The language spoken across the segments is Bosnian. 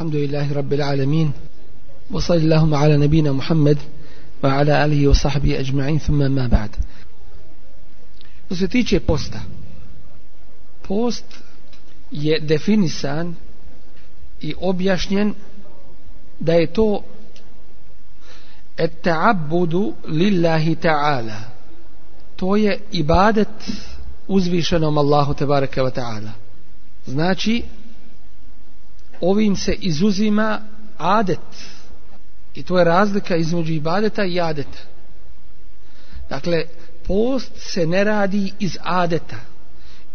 الحمد لله رب العالمين وصل اللهم على نبينا محمد وعلى alihi وصحبه أجمعين ثم ما بعد Što se tiče posta post je definisan i objašnjen da je to et lillahi ta'ala to je ibadet uzvišenom Allahu tebareke ve ta'ala znači ovim se izuzima adet i to je razlika između ibadeta i adeta dakle post se ne radi iz adeta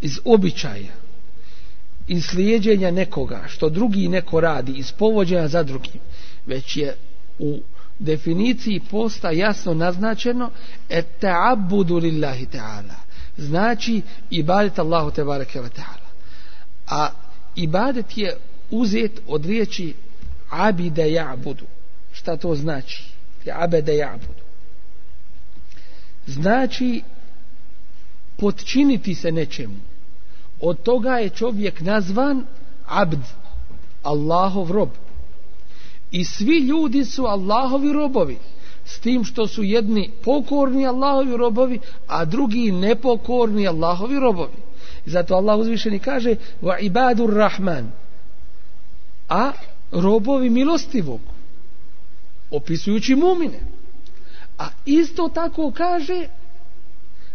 iz običaja iz slijeđenja nekoga što drugi neko radi iz povođenja za drugim već je u definiciji posta jasno naznačeno et ta'abudu lillahi ta'ala znači ibadet Allahu te wa ve ta'ala a ibadet je uzet od riječi abide budu. Šta to znači? ja ja'budu. Znači potčiniti se nečemu. Od toga je čovjek nazvan abd, Allahov rob. I svi ljudi su Allahovi robovi, s tim što su jedni pokorni Allahovi robovi, a drugi nepokorni Allahovi robovi. Zato Allah uzvišeni kaže: "Wa ibadur rahman" a robovi milostivog opisujući mumine a isto tako kaže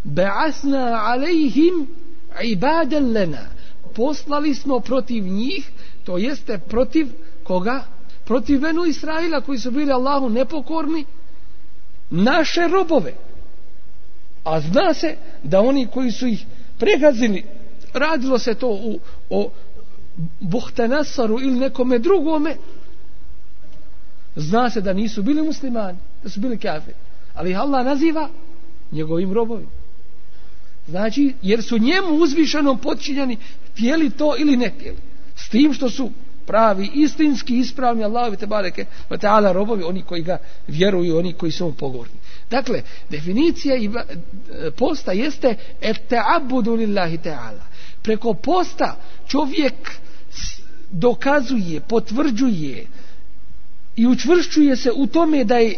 beasna alejhim ibadan lena poslali smo protiv njih to jeste protiv koga protiv venu Israila koji su bili Allahu nepokorni naše robove a zna se da oni koji su ih pregazili radilo se to u, o Buhtenesaru ili nekome drugome zna se da nisu bili muslimani da su bili kafiri ali Allah naziva njegovim robovima znači jer su njemu uzvišenom podčinjani htjeli to ili ne htjeli s tim što su pravi istinski ispravni Allahovi te bareke ta'ala robovi oni koji ga vjeruju oni koji su pogorni. dakle definicija posta jeste et ta'abudu lillahi ta'ala preko posta čovjek dokazuje, potvrđuje i učvršćuje se u tome da je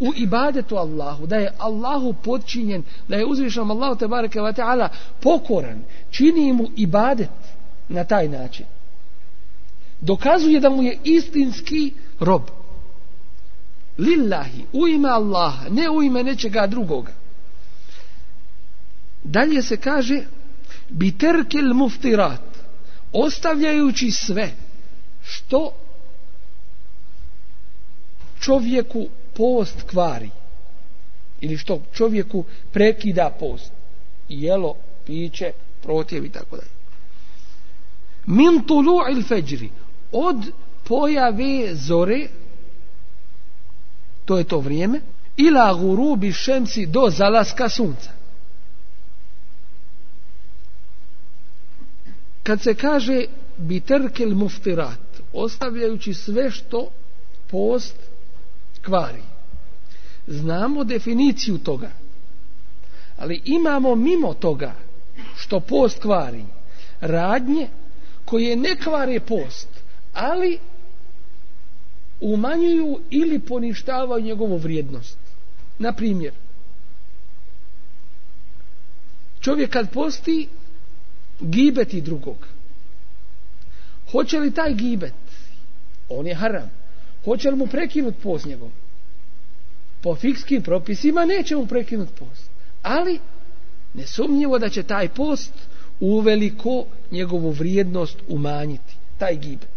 u ibadetu Allahu, da je Allahu podčinjen, da je uzvišan Allahu te bareke ve taala pokoran, čini mu ibadet na taj način. Dokazuje da mu je istinski rob. Lillahi, u ime Allaha, ne u ime nečega drugoga. Dalje se kaže terkel muftirat ostavljajući sve što čovjeku post kvari ili što čovjeku prekida post jelo, piće, protiv i tako dalje min tulu il od pojave zore to je to vrijeme ila gurubi šemci do zalaska sunca Kad se kaže biterkel muftirat, ostavljajući sve što post kvari. Znamo definiciju toga. Ali imamo mimo toga što post kvari radnje koje ne kvare post, ali umanjuju ili poništavaju njegovu vrijednost. Na primjer, čovjek kad posti gibeti drugog. Hoće li taj gibet? On je haram. Hoće li mu prekinut post njegov? Po fikskim propisima neće mu prekinut post. Ali, nesumnjivo da će taj post uveliko njegovu vrijednost umanjiti. Taj gibet.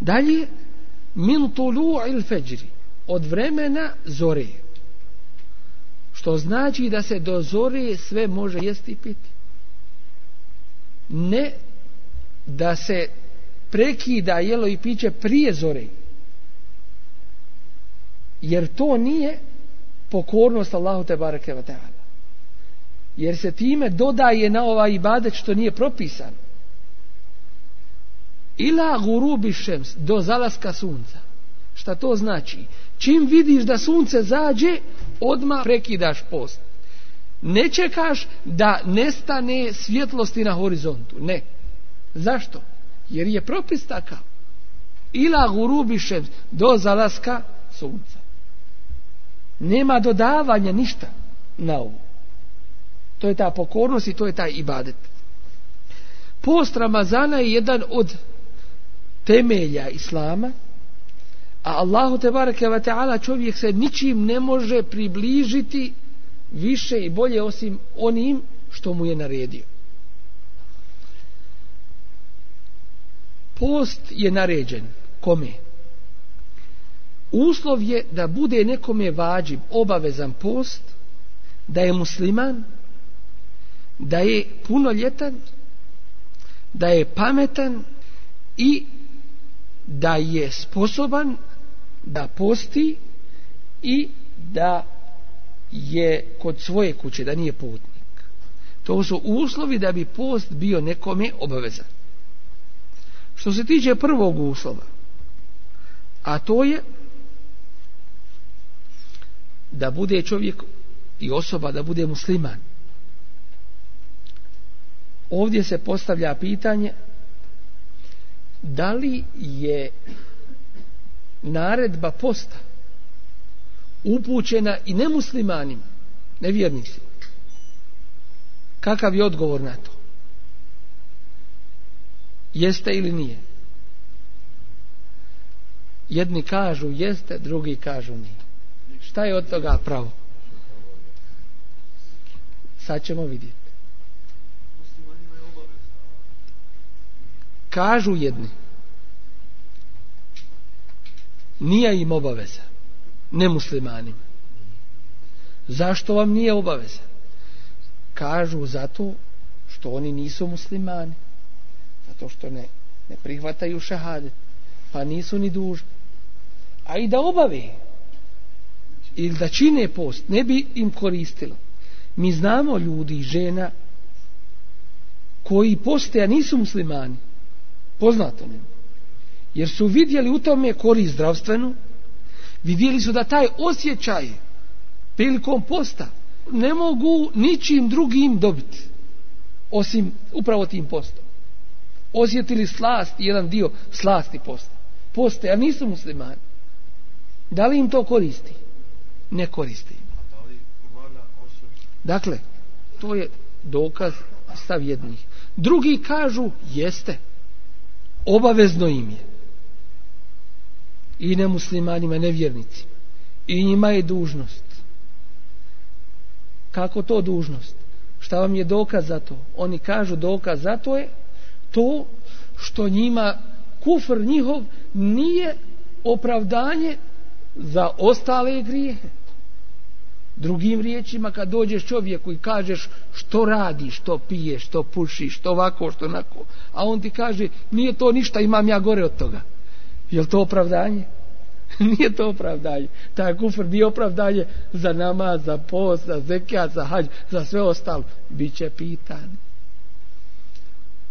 Dalje, min il Od vremena zore. Što znači da se do zore sve može jesti i piti. Ne da se prekida jelo i piće prije zore. Jer to nije pokornost Allahu te bareke Jer se time dodaje na ovaj ibadet što nije propisan. Ila gurubi šems, do zalaska sunca. Šta to znači? Čim vidiš da sunce zađe, odmah prekidaš post. Ne čekaš da nestane svjetlosti na horizontu. Ne. Zašto? Jer je propis takav. Ila gurubišem do zalaska sunca. Nema dodavanja ništa na ovu. To je ta pokornost i to je taj ibadet. Post Ramazana je jedan od temelja Islama a Allahu te bareke ve taala čovjek se ničim ne može približiti više i bolje osim onim što mu je naredio. Post je naređen kome? Uslov je da bude nekome vađib, obavezan post, da je musliman, da je punoljetan, da je pametan i da je sposoban da posti i da je kod svoje kuće, da nije putnik. To su uslovi da bi post bio nekome obavezan. Što se tiče prvog uslova, a to je da bude čovjek i osoba da bude musliman. Ovdje se postavlja pitanje da li je naredba posta upućena i nemuslimanima, nevjernicima. Kakav je odgovor na to? Jeste ili nije? Jedni kažu jeste, drugi kažu nije. Šta je od toga pravo? Sad ćemo vidjeti. Kažu jedni nije im obaveza nemuslimanima zašto vam nije obaveza kažu zato što oni nisu muslimani zato što ne, ne prihvataju šahade pa nisu ni dužni a i da obave ili da čine post ne bi im koristilo mi znamo ljudi i žena koji poste a nisu muslimani poznato nam jer su vidjeli u tome korist zdravstvenu, vidjeli su da taj osjećaj prilikom posta ne mogu ničim drugim dobiti, osim upravo tim postom. Osjetili slast, jedan dio slasti posta. Poste, a nisu muslimani. Da li im to koristi? Ne koristi. Dakle, to je dokaz stav jednih. Drugi kažu, jeste, obavezno im je i nemuslimanima, nevjernicima. I njima je dužnost. Kako to dužnost? Šta vam je dokaz za to? Oni kažu dokaz za to je to što njima kufr njihov nije opravdanje za ostale grijehe. Drugim riječima kad dođeš čovjeku i kažeš što radi, što pije, što puši, što ovako, što onako, a on ti kaže nije to ništa, imam ja gore od toga li to opravdanje? Nije to opravdanje. Taj kufr nije opravdanje za nama, za post, za zekijat, za hađ, za sve ostalo. Biće pitan.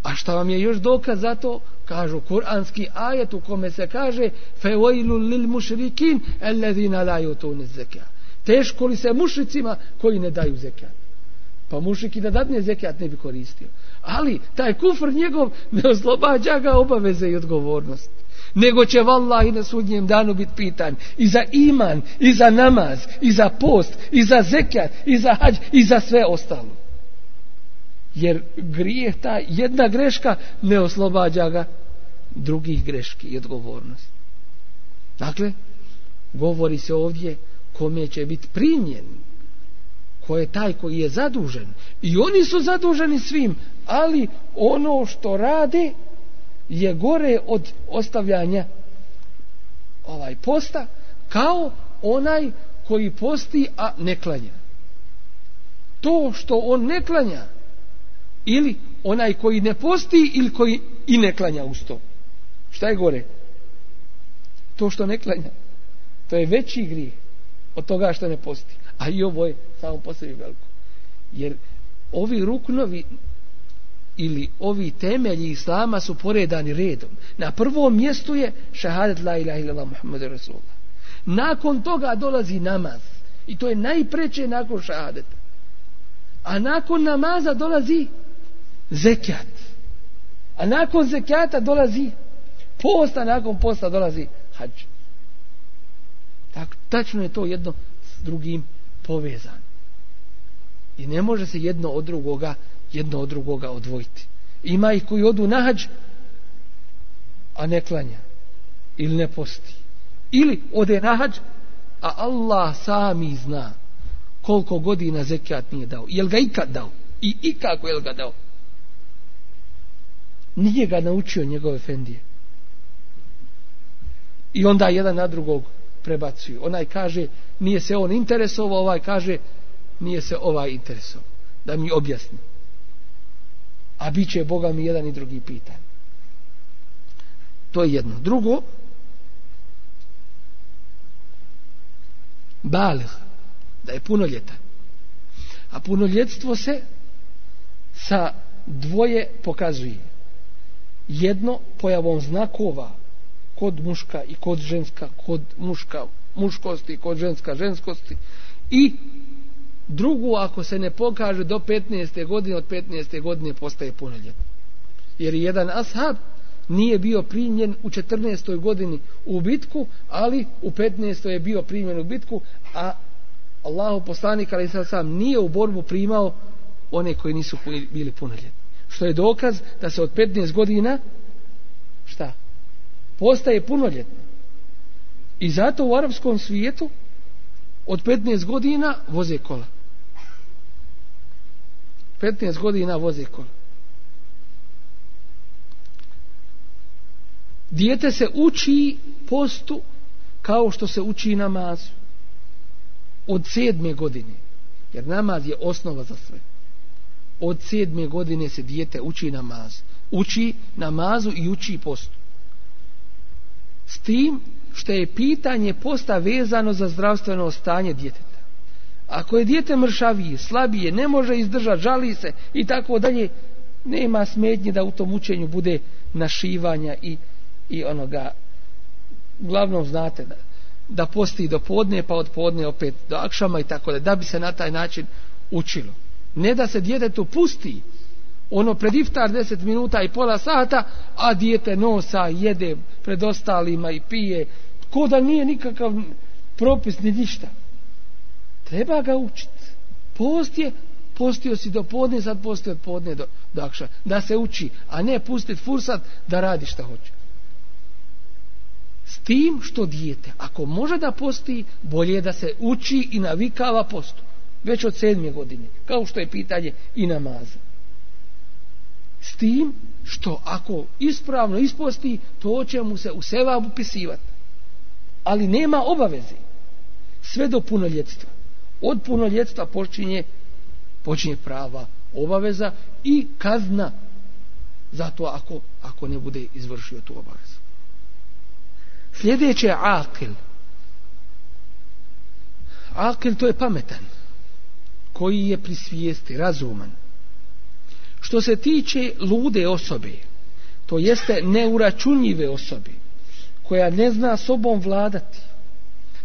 A šta vam je još dokaz za to? Kažu kuranski ajet u kome se kaže فَوَيْلُ lil mušrikin to يُتُونِ الزَّكَا Teško li se mušicima koji ne daju zekijat? Pa mušik i da dadne zekijat ne bi koristio. Ali taj kufr njegov ne oslobađa ga obaveze i odgovornosti nego će i na sudnjem danu biti pitan i za iman, i za namaz, i za post, i za zekat, i za hađ, i za sve ostalo. Jer grijeh ta jedna greška ne oslobađa ga drugih greški i odgovornosti. Dakle, govori se ovdje kome će biti primjen, ko je taj koji je zadužen. I oni su zaduženi svim, ali ono što rade je gore od ostavljanja ovaj posta kao onaj koji posti a ne klanja to što on ne klanja ili onaj koji ne posti ili koji i ne klanja uz to šta je gore to što ne klanja to je veći grijeh od toga što ne posti a i ovo je samo posebno veliko jer ovi ruknovi ili ovi temelji islama su poredani redom. Na prvom mjestu je šahadet la ilaha illallah Rasulullah. Nakon toga dolazi namaz. I to je najpreće nakon šahadeta. A nakon namaza dolazi zekat. A nakon zekata dolazi posta, nakon posta dolazi hađ. Tako, tačno je to jedno s drugim povezano. I ne može se jedno od drugoga jedno od drugoga odvojiti. Ima ih koji odu na a ne klanja ili ne posti. Ili ode na a Allah sami zna koliko godina zekijat nije dao. Jel ga ikad dao? I ikako jel ga dao? Nije ga naučio njegove fendije. I onda jedan na drugog prebacuju. Onaj kaže, nije se on interesovao, ovaj kaže, nije se ovaj interesovao. Da mi objasni a bit će Boga mi jedan i drugi pitan. To je jedno. Drugo, balih, da je punoljetan. A punoljetstvo se sa dvoje pokazuje. Jedno pojavom znakova kod muška i kod ženska, kod muška muškosti i kod ženska ženskosti i drugu ako se ne pokaže do 15. godine od 15. godine postaje punoljetno jer jedan ashab nije bio primljen u 14. godini u bitku ali u 15. je bio primljen u bitku a Allahu poslanik ali sam nije u borbu primao one koji nisu bili punoljetni što je dokaz da se od 15 godina šta postaje punoljetno. i zato u arapskom svijetu od 15 godina voze kola 15 godina vozi kola. Dijete se uči postu kao što se uči namazu. Od sedme godine. Jer namaz je osnova za sve. Od sedme godine se dijete uči namaz. Uči namazu i uči postu. S tim što je pitanje posta vezano za zdravstveno stanje djeteta. Ako je dijete mršavije, slabije, ne može izdržati, žali se i tako dalje, nema smetnje da u tom učenju bude našivanja i, i onoga. Uglavnom znate da, da posti do podne, pa od podne opet do akšama i tako dalje, da bi se na taj način učilo. Ne da se tu pusti ono pred iftar 10 minuta i pola sata, a dijete nosa, jede pred ostalima i pije, ko da nije nikakav propis ni ništa. Treba ga učiti. Post je, postio si do podne, sad od podne do akša. Da se uči, a ne pustiti fursat da radi šta hoće. S tim što dijete, ako može da posti, bolje je da se uči i navikava postu. Već od sedme godine. Kao što je pitanje i namaza. S tim što ako ispravno isposti, to će mu se u seva upisivati. Ali nema obaveze. Sve do punoljetstva. Od punoljetstva počinje, počinje prava obaveza i kazna za ako, ako ne bude izvršio tu obavezu. Sljedeće je akil. Akil to je pametan, koji je pri svijesti, razuman. Što se tiče lude osobe, to jeste neuračunjive osobe, koja ne zna sobom vladati,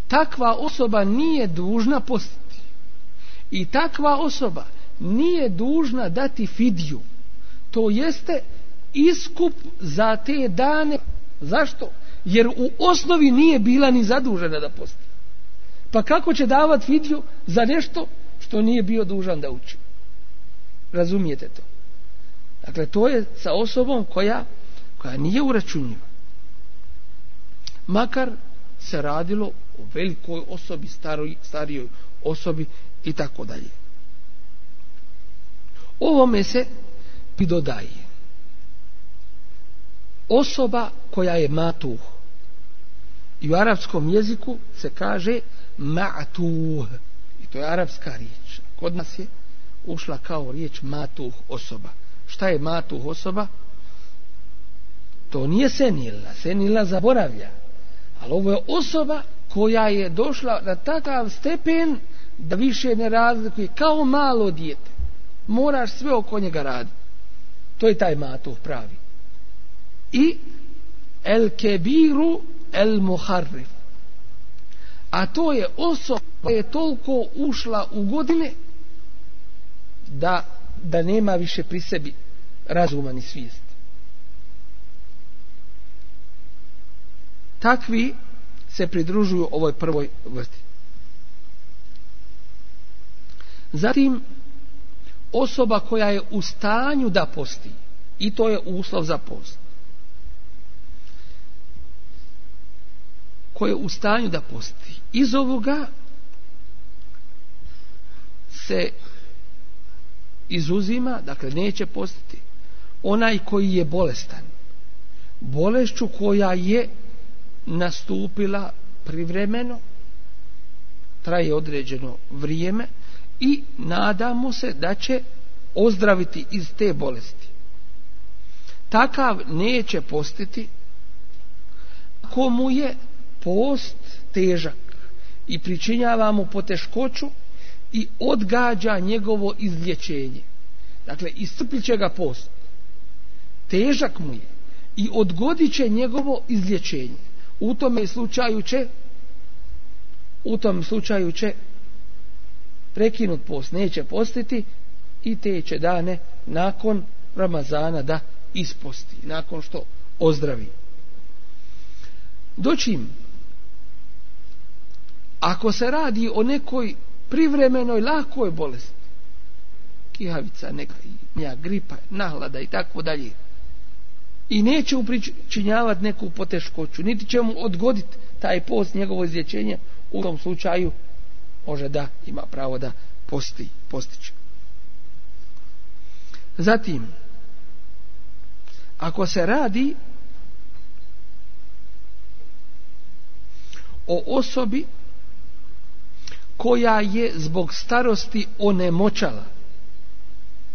takva osoba nije dužna postati i takva osoba nije dužna dati fidiju. To jeste iskup za te dane. Zašto? Jer u osnovi nije bila ni zadužena da posti. Pa kako će davati fidiju za nešto što nije bio dužan da uči? Razumijete to? Dakle, to je sa osobom koja, koja nije uračunjiva. Makar se radilo o velikoj osobi, staroj, starijoj osobi i tako dalje. Ovome se pridodaje osoba koja je matuh i u arapskom jeziku se kaže ma'tuh i to je arapska riječ kod nas je ušla kao riječ matuh osoba šta je matuh osoba to nije senila senila zaboravlja ali ovo je osoba koja je došla na takav stepen da više ne razlikuje kao malo dijete moraš sve oko njega raditi to je taj matov pravi i el kebiru el muharrif a to je osoba koja je toliko ušla u godine da, da nema više pri sebi razuma ni svijest takvi se pridružuju ovoj prvoj vrsti Zatim, osoba koja je u stanju da posti. I to je uslov za post. Koja je u stanju da posti. Iz ovoga se izuzima, dakle neće postiti, onaj koji je bolestan. Bolešću koja je nastupila privremeno, traje određeno vrijeme, i nadamo se da će ozdraviti iz te bolesti. Takav neće postiti mu je post težak i pričinjava mu poteškoću i odgađa njegovo izlječenje. Dakle, iscrpit će ga post. Težak mu je i odgodit će njegovo izlječenje. U tome slučaju će u tom slučaju će prekinut post neće postiti i te će dane nakon Ramazana da isposti, nakon što ozdravi. Dočim, ako se radi o nekoj privremenoj lakoj bolesti, kihavica, neka nja gripa, nahlada i tako dalje, i neće upričinjavati neku poteškoću, niti će mu odgoditi taj post njegovo izlječenje, u tom slučaju može da ima pravo da posti, postići. Zatim, ako se radi o osobi koja je zbog starosti onemoćala,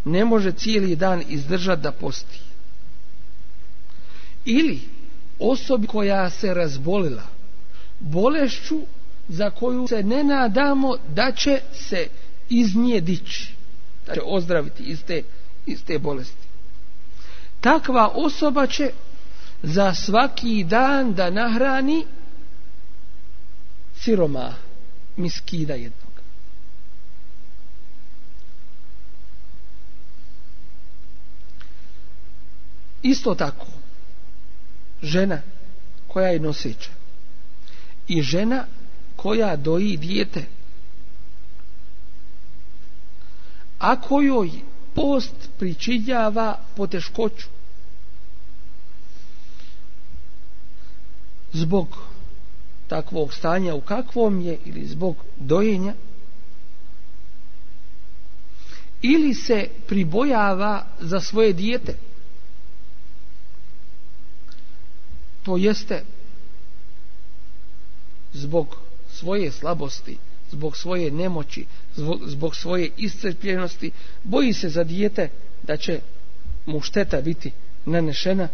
ne može cijeli dan izdržati da posti. Ili osobi koja se razbolila bolešću za koju se ne nadamo da će se iz nje dići, da će ozdraviti iz te, bolesti. Takva osoba će za svaki dan da nahrani siroma miskida jednog. Isto tako, žena koja je noseća i žena koja doji dijete. ako joj post pričinjava poteškoću. Zbog takvog stanja u kakvom je ili zbog dojenja ili se pribojava za svoje dijete. To jeste zbog svoje slabosti, zbog svoje nemoći, zbog svoje iscrpljenosti, boji se za dijete da će mu šteta biti nanešena,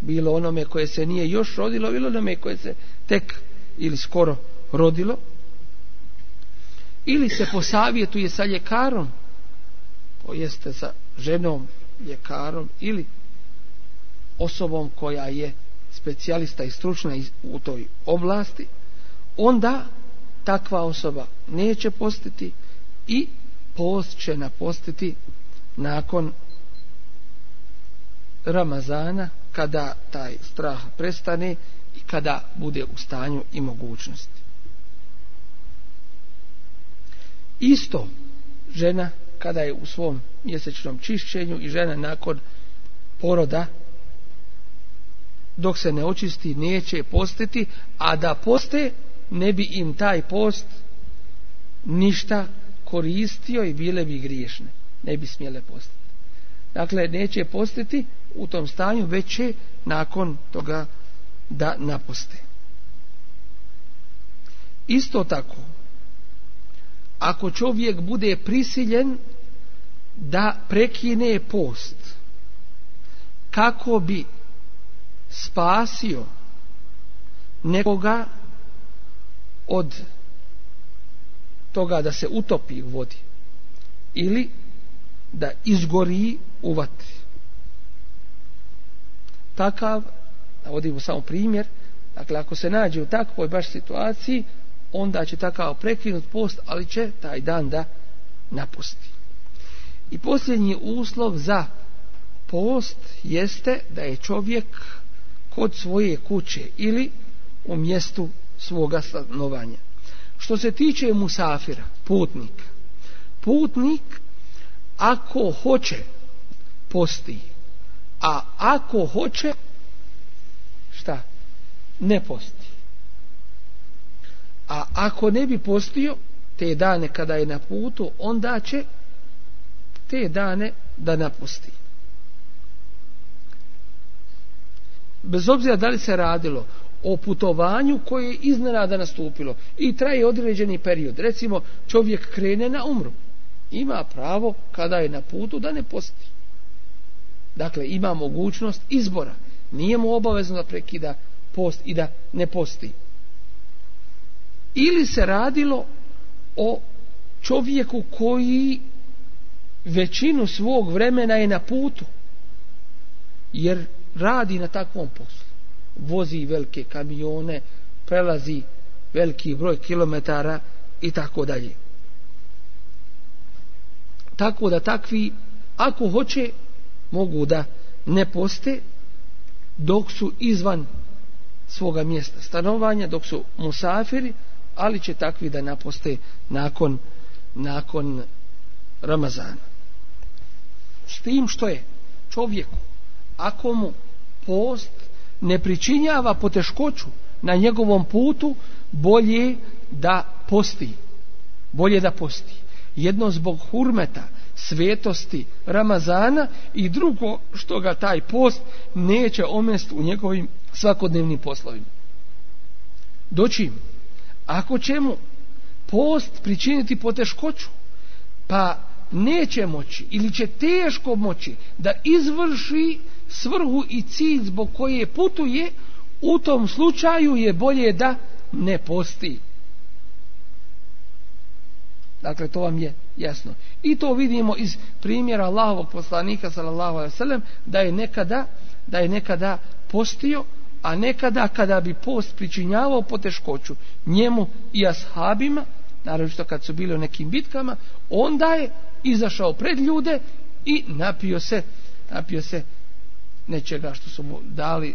bilo onome koje se nije još rodilo, bilo onome koje se tek ili skoro rodilo, ili se posavjetuje sa ljekarom, to jeste sa ženom, ljekarom ili osobom koja je specijalista i stručna u toj oblasti, onda takva osoba neće postiti i post će napostiti nakon Ramazana kada taj strah prestane i kada bude u stanju i mogućnosti. Isto žena kada je u svom mjesečnom čišćenju i žena nakon poroda dok se ne očisti neće postiti, a da poste ne bi im taj post ništa koristio i bile bi griješne. Ne bi smjele postiti. Dakle, neće postiti u tom stanju, već će nakon toga da naposte. Isto tako, ako čovjek bude prisiljen da prekine post, kako bi spasio nekoga od toga da se utopi u vodi ili da izgori u vatri. Takav, vodimo samo primjer, dakle ako se nađe u takvoj baš situaciji, onda će takav prekinut post, ali će taj dan da napusti. I posljednji uslov za post jeste da je čovjek kod svoje kuće ili u mjestu svoga stanovanja. Što se tiče musafira, putnik, putnik ako hoće posti, a ako hoće šta? Ne posti. A ako ne bi postio te dane kada je na putu, onda će te dane da napusti. Bez obzira da li se radilo o putovanju koje je iznenada nastupilo i traje određeni period. Recimo, čovjek krene na umru. Ima pravo, kada je na putu, da ne posti. Dakle, ima mogućnost izbora. Nije mu obavezno da prekida post i da ne posti. Ili se radilo o čovjeku koji većinu svog vremena je na putu, jer radi na takvom poslu vozi velike kamione, prelazi veliki broj kilometara i tako dalje. Tako da takvi, ako hoće, mogu da ne poste dok su izvan svoga mjesta stanovanja, dok su musafiri, ali će takvi da naposte nakon, nakon Ramazana. S tim što je čovjeku, ako mu post ne pričinjava poteškoću na njegovom putu, bolje da posti. Bolje da posti. Jedno zbog hurmeta, svetosti Ramazana i drugo što ga taj post neće omest u njegovim svakodnevnim poslovima. Doći, ako će mu post pričiniti poteškoću, pa neće moći ili će teško moći da izvrši svrhu i cilj zbog koje putuje, u tom slučaju je bolje da ne posti. Dakle, to vam je jasno. I to vidimo iz primjera Allahovog poslanika sallallahu alejhi da je nekada da je nekada postio, a nekada kada bi post pričinjavao poteškoću njemu i ashabima, što kad su bili u nekim bitkama, onda je izašao pred ljude i napio se, napio se nečega što su mu dali,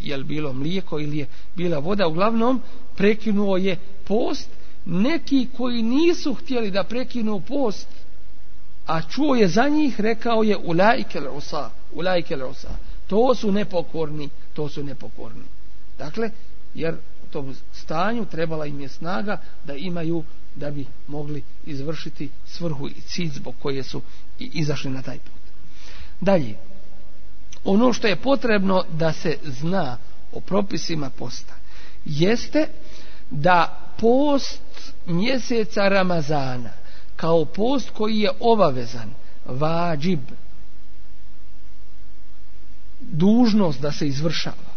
jel bilo mlijeko ili je bila voda, uglavnom prekinuo je post, neki koji nisu htjeli da prekinu post, a čuo je za njih, rekao je ulajke u ulajke osa To su nepokorni, to su nepokorni. Dakle, jer tom stanju, trebala im je snaga da imaju da bi mogli izvršiti svrhu i cilj zbog koje su izašli na taj put. Dalje, ono što je potrebno da se zna o propisima posta jeste da post mjeseca Ramazana kao post koji je obavezan vađib dužnost da se izvršava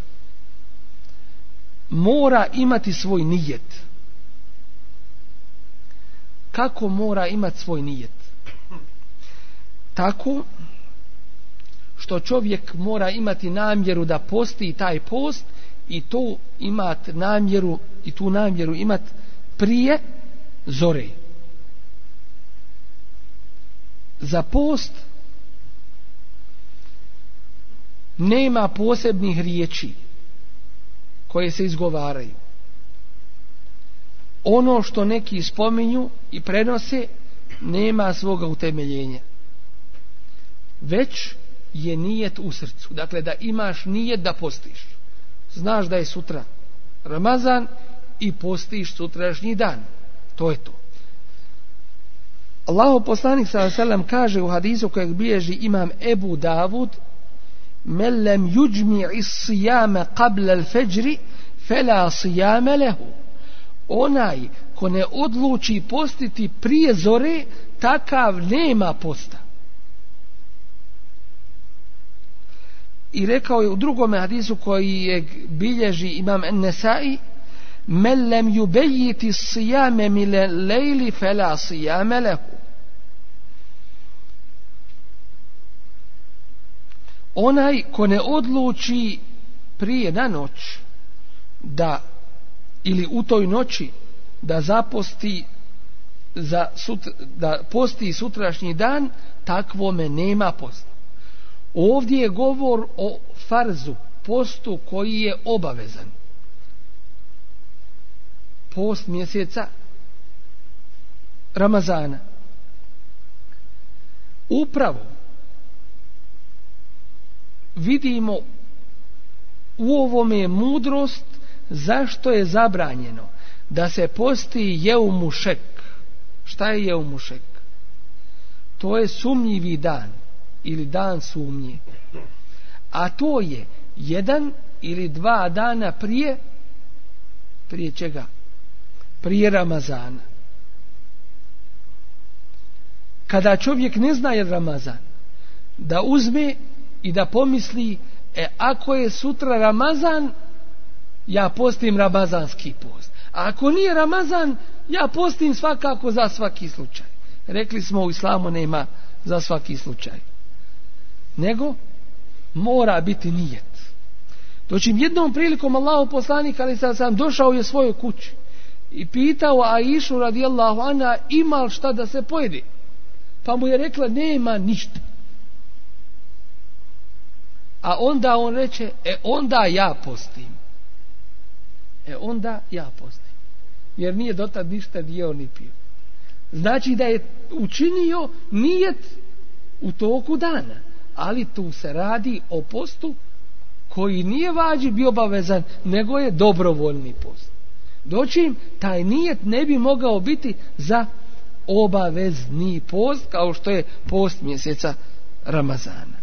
mora imati svoj nijet. Kako mora imati svoj nijet? Tako što čovjek mora imati namjeru da posti taj post i tu imat namjeru i tu namjeru imat prije zore. Za post nema posebnih riječi koje se izgovaraju. Ono što neki spominju i prenose nema svoga utemeljenja. Već je nijet u srcu. Dakle, da imaš nijet da postiš. Znaš da je sutra Ramazan i postiš sutrašnji dan. To je to. Allaho poslanik sa kaže u hadisu kojeg bilježi imam Ebu Davud men lem yujmi'i qabla al feđri fela siyama lahu onaj ko ne odluči postiti prije zore takav nema posta i rekao je u drugom hadisu koji je bilježi imam Nesai men lem yubejiti min al-layl fela siyama lehu onaj ko ne odluči prije na noć da ili u toj noći da zaposti za da posti sutrašnji dan takvome nema posta ovdje je govor o farzu postu koji je obavezan post mjeseca Ramazana upravo vidimo u ovome je mudrost zašto je zabranjeno da se posti jeumušek. Šta je jeumušek? To je sumnjivi dan ili dan sumnje. A to je jedan ili dva dana prije prije čega? Prije Ramazana. Kada čovjek ne zna je Ramazan, da uzme i da pomisli e ako je sutra Ramazan ja postim Ramazanski post a ako nije Ramazan ja postim svakako za svaki slučaj rekli smo u islamu nema za svaki slučaj nego mora biti nijet točim jednom prilikom Allahu poslanik ali sam došao je svojoj kući i pitao a išu radijallahu ana ima šta da se pojedi pa mu je rekla nema ništa a onda on reče, e onda ja postim. E onda ja postim. Jer nije dotad ništa dio ni pio. Znači da je učinio nijet u toku dana. Ali tu se radi o postu koji nije vađi bio obavezan, nego je dobrovoljni post. Dočim, taj nijet ne bi mogao biti za obavezni post, kao što je post mjeseca Ramazana.